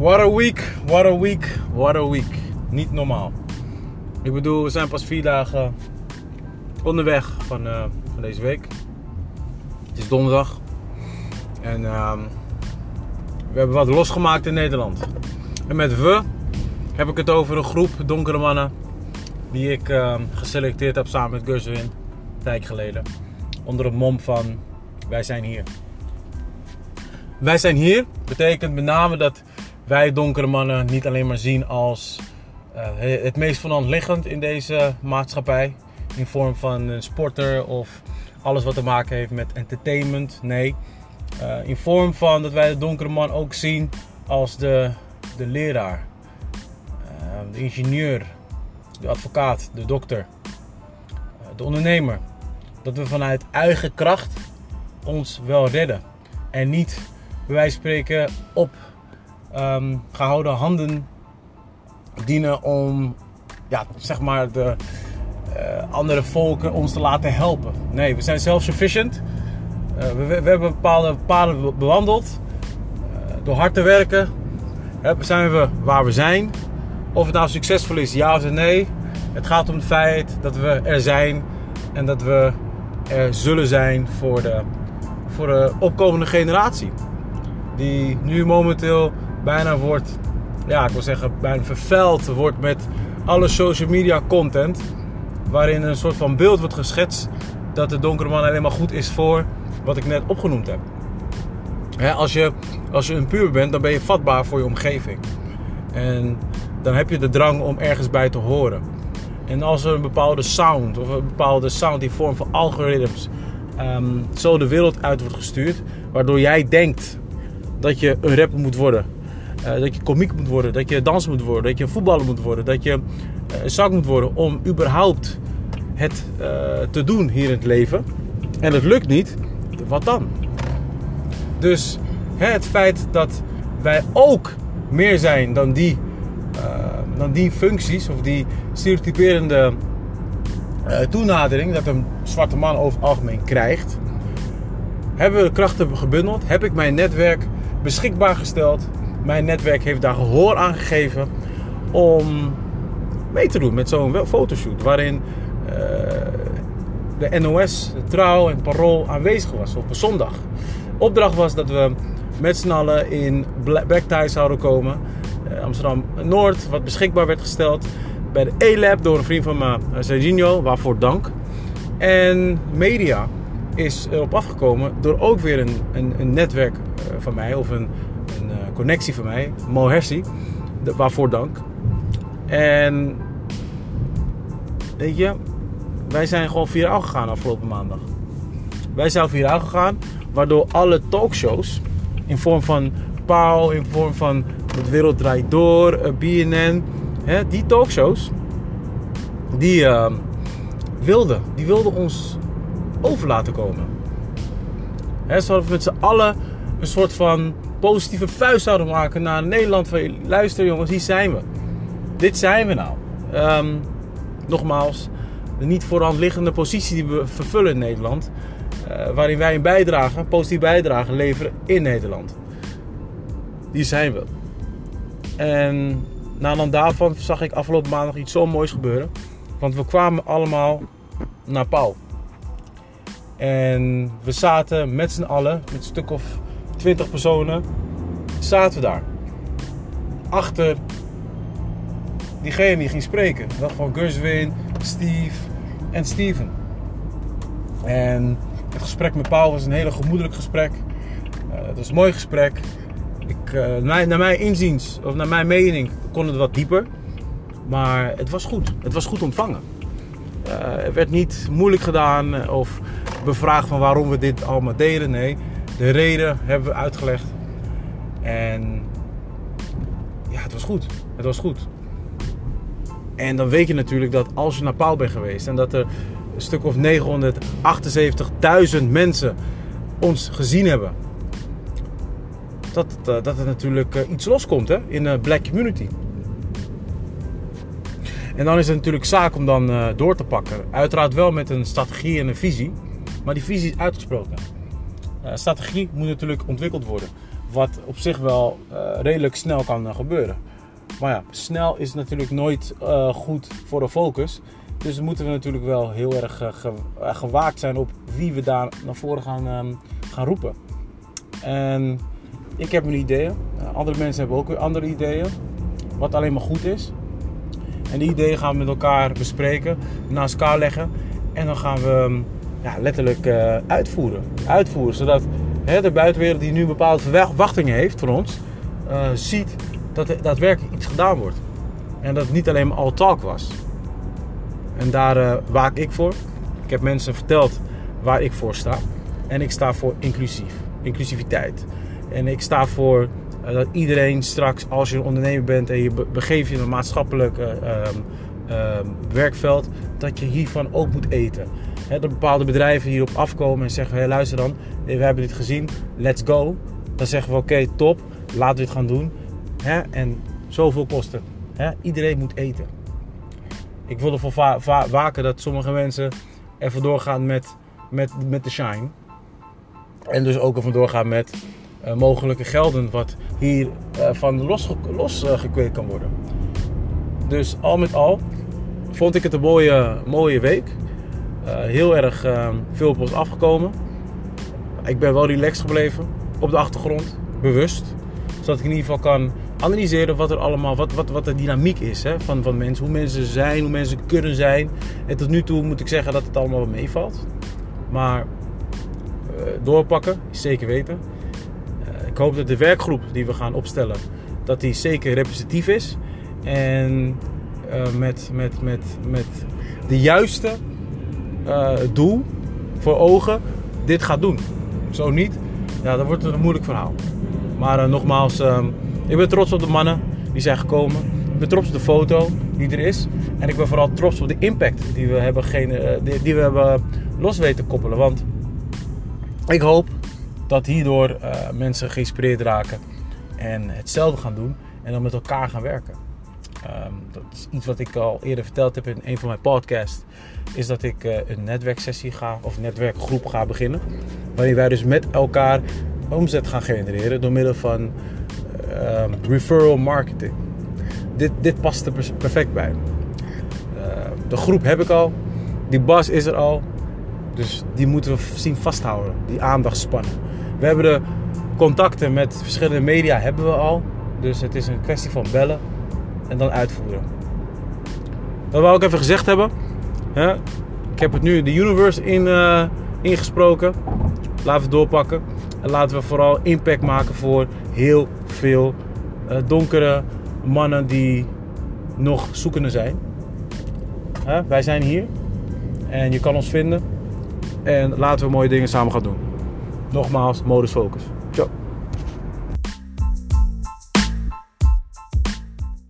What a week, what a week, what a week. Niet normaal. Ik bedoel, we zijn pas vier dagen onderweg van, uh, van deze week. Het is donderdag. En uh, we hebben wat losgemaakt in Nederland. En met we heb ik het over een groep donkere mannen die ik uh, geselecteerd heb samen met Guswin een tijd geleden. Onder het mom van wij zijn hier. Wij zijn hier betekent met name dat wij donkere mannen niet alleen maar zien als uh, het meest van hand liggend in deze maatschappij. In vorm van een sporter of alles wat te maken heeft met entertainment. Nee, uh, in vorm van dat wij de donkere man ook zien als de, de leraar, uh, de ingenieur, de advocaat, de dokter, de ondernemer. Dat we vanuit eigen kracht ons wel redden. En niet, bij wijze van spreken, op um, gehouden handen dienen om ja, zeg maar de uh, andere volken ons te laten helpen. Nee, we zijn self-sufficient. Uh, we, we, hebben bepaalde paden bewandeld. Uh, door hard te werken zijn we waar we zijn. Of het nou succesvol is, ja of nee. Het gaat om het feit dat we er zijn en dat we er zullen zijn voor de, voor de opkomende generatie. Die nu momenteel bijna wordt, ja, ik wil zeggen, bijna vervuild wordt met alle social media content. Waarin een soort van beeld wordt geschetst dat de donkere man alleen maar goed is voor wat ik net opgenoemd heb. als, je, als je een puur bent, dan ben je vatbaar voor je omgeving. En dan heb je de drang om ergens bij te horen. En als er een bepaalde sound of een bepaalde sound in vorm van algoritmes um, zo de wereld uit wordt gestuurd, waardoor jij denkt dat je een rapper moet worden, uh, dat je komiek moet worden, dat je danser moet worden, dat je voetballer moet worden, dat je uh, zak moet worden om überhaupt het uh, te doen hier in het leven. En het lukt niet, wat dan? Dus het feit dat wij ook meer zijn dan die, dan die functies of die stereotyperende toenadering dat een zwarte man over het algemeen krijgt, hebben we de krachten gebundeld, heb ik mijn netwerk beschikbaar gesteld mijn netwerk heeft daar gehoor aan gegeven om mee te doen met zo'n fotoshoot. Waarin uh, de NOS, de Trouw en Parool aanwezig was op een zondag. Opdracht was dat we met z'n allen in Black Tie zouden komen. Uh, Amsterdam Noord, wat beschikbaar werd gesteld. Bij de E-Lab door een vriend van me, Serginho, waarvoor dank. En media is erop afgekomen door ook weer een, een, een netwerk van mij of een connectie van mij, Mo Hersi. Waarvoor dank. En weet je, wij zijn gewoon viraal gegaan afgelopen maandag. Wij zijn viraal gegaan, waardoor alle talkshows in vorm van Pauw, in vorm van De Wereld Draait Door, eh, BNN, hè, die talkshows, die uh, wilden, die wilden ons over laten komen. Hè, zodat we met z'n allen een soort van positieve vuist zouden maken naar Nederland. Van, luister jongens, hier zijn we. Dit zijn we nou. Um, nogmaals, de niet voorhand liggende positie die we vervullen in Nederland. Uh, waarin wij een bijdrage, positieve bijdrage leveren in Nederland. Die zijn we. En na dan daarvan zag ik afgelopen maandag iets zo moois gebeuren. Want we kwamen allemaal naar Pauw. En we zaten met z'n allen, met een stuk of 20 personen, zaten we daar. Achter diegene die ging spreken. Dat van Guswin, Steve en Steven. En het gesprek met Paul was een hele gemoedelijk gesprek. Uh, het was een mooi gesprek. Ik, uh, naar, naar mijn inziens, of naar mijn mening, kon het wat dieper. Maar het was goed. Het was goed ontvangen. Uh, er werd niet moeilijk gedaan of bevraagd van waarom we dit allemaal deden. Nee, de reden hebben we uitgelegd. En ja, het was goed. Het was goed. En dan weet je natuurlijk dat als je naar Paul bent geweest en dat er een stuk of 978.000 mensen ons gezien hebben, dat, dat er natuurlijk eh, iets loskomt hè, in de black community. En dan is het natuurlijk zaak om dan uh, door te pakken. Uiteraard wel met een strategie en een visie, maar die visie is uitgesproken. Uh, strategie moet natuurlijk ontwikkeld worden. Wat op zich wel uh, redelijk snel kan gebeuren. Maar ja, snel is natuurlijk nooit goed voor de focus. Dus moeten we natuurlijk wel heel erg ge gewaakt zijn op wie we daar naar voren gaan, um, gaan roepen. En ik heb mijn ideeën. andere mensen hebben ook weer andere ideeën. Wat alleen maar goed is. En die ideeën gaan we met elkaar bespreken, naast elkaar leggen. En dan gaan we ehm, ja, letterlijk uh, uitvoeren. Uitvoeren, zodat hè, de buitenwereld die nu bepaalde verwachtingen heeft van ons, uh, ziet dat er daadwerkelijk iets gedaan wordt. En dat het niet alleen maar all talk was. En daar uh, waak ik voor. Ik heb mensen verteld waar ik voor sta. En ik sta voor inclusief, inclusiviteit. En ik sta voor dat iedereen straks, als je een ondernemer bent en je begeeft je in een maatschappelijk uh, uh, werkveld, dat je hiervan ook moet eten. Dat bepaalde bedrijven hierop afkomen en zeggen: hey, luister dan, we hebben dit gezien, let's go. Dan zeggen we: oké, top, laten we dit gaan doen. He, en zoveel kosten. Iedereen moet eten. Ik wil ervoor waken dat sommige mensen er vandoor gaan met, met, met de shine. En dus ook er vandoor gaan met uh, mogelijke gelden wat hier uh, van losgekweekt los, uh, kan worden. Dus al met al vond ik het een mooie, mooie week. Heel erg veel op ons afgekomen. Ik ben wel relaxed gebleven op de achtergrond, bewust. Zodat ik in ieder geval kan analyseren wat er allemaal, wat, wat, wat de dynamiek is hè, van, van mensen. Hoe mensen zijn, hoe mensen kunnen zijn. En tot nu toe moet ik zeggen dat het allemaal wel meevalt. Maar doorpakken is zeker weten ik hoop dat de werkgroep die we gaan opstellen, dat die zeker representatief is. En uh, met, met, met, met de juiste uh, doel voor ogen dit gaat doen. Zo niet, ja, dan wordt het een moeilijk verhaal. Maar uh, nogmaals, ik ben trots op de mannen die zijn gekomen. Ik ben trots op de foto die er is. En ik ben vooral trots op de impact die we hebben, die, die we hebben los weten koppelen. Want ik hoop dat hierdoor mensen geïnspireerd raken en hetzelfde gaan doen en dan met elkaar gaan werken. Um, dat is iets wat ik al eerder verteld heb in een van mijn podcasts. Is dat ik uh, een netwerksessie ga of netwerkgroep ga beginnen. Waarin wij dus met elkaar omzet gaan genereren door middel van um, referral marketing. Dit, dit past er perfect bij. Uh, de groep heb ik al. Die bas is er al. Dus die moeten we zien vasthouden. Die aandachtspannen. We hebben de contacten met verschillende media hebben we al. Dus het is een kwestie van bellen en dan uitvoeren. Dat wou ik even gezegd hebben. Ik heb het nu de universe in, uh, ingesproken. Laten we doorpakken. En laten we vooral impact maken voor heel veel uh, donkere mannen die nog zoekende zijn. Wij zijn hier. En je kan ons vinden. En laten we mooie dingen samen gaan doen. Nogmaals, modus focus.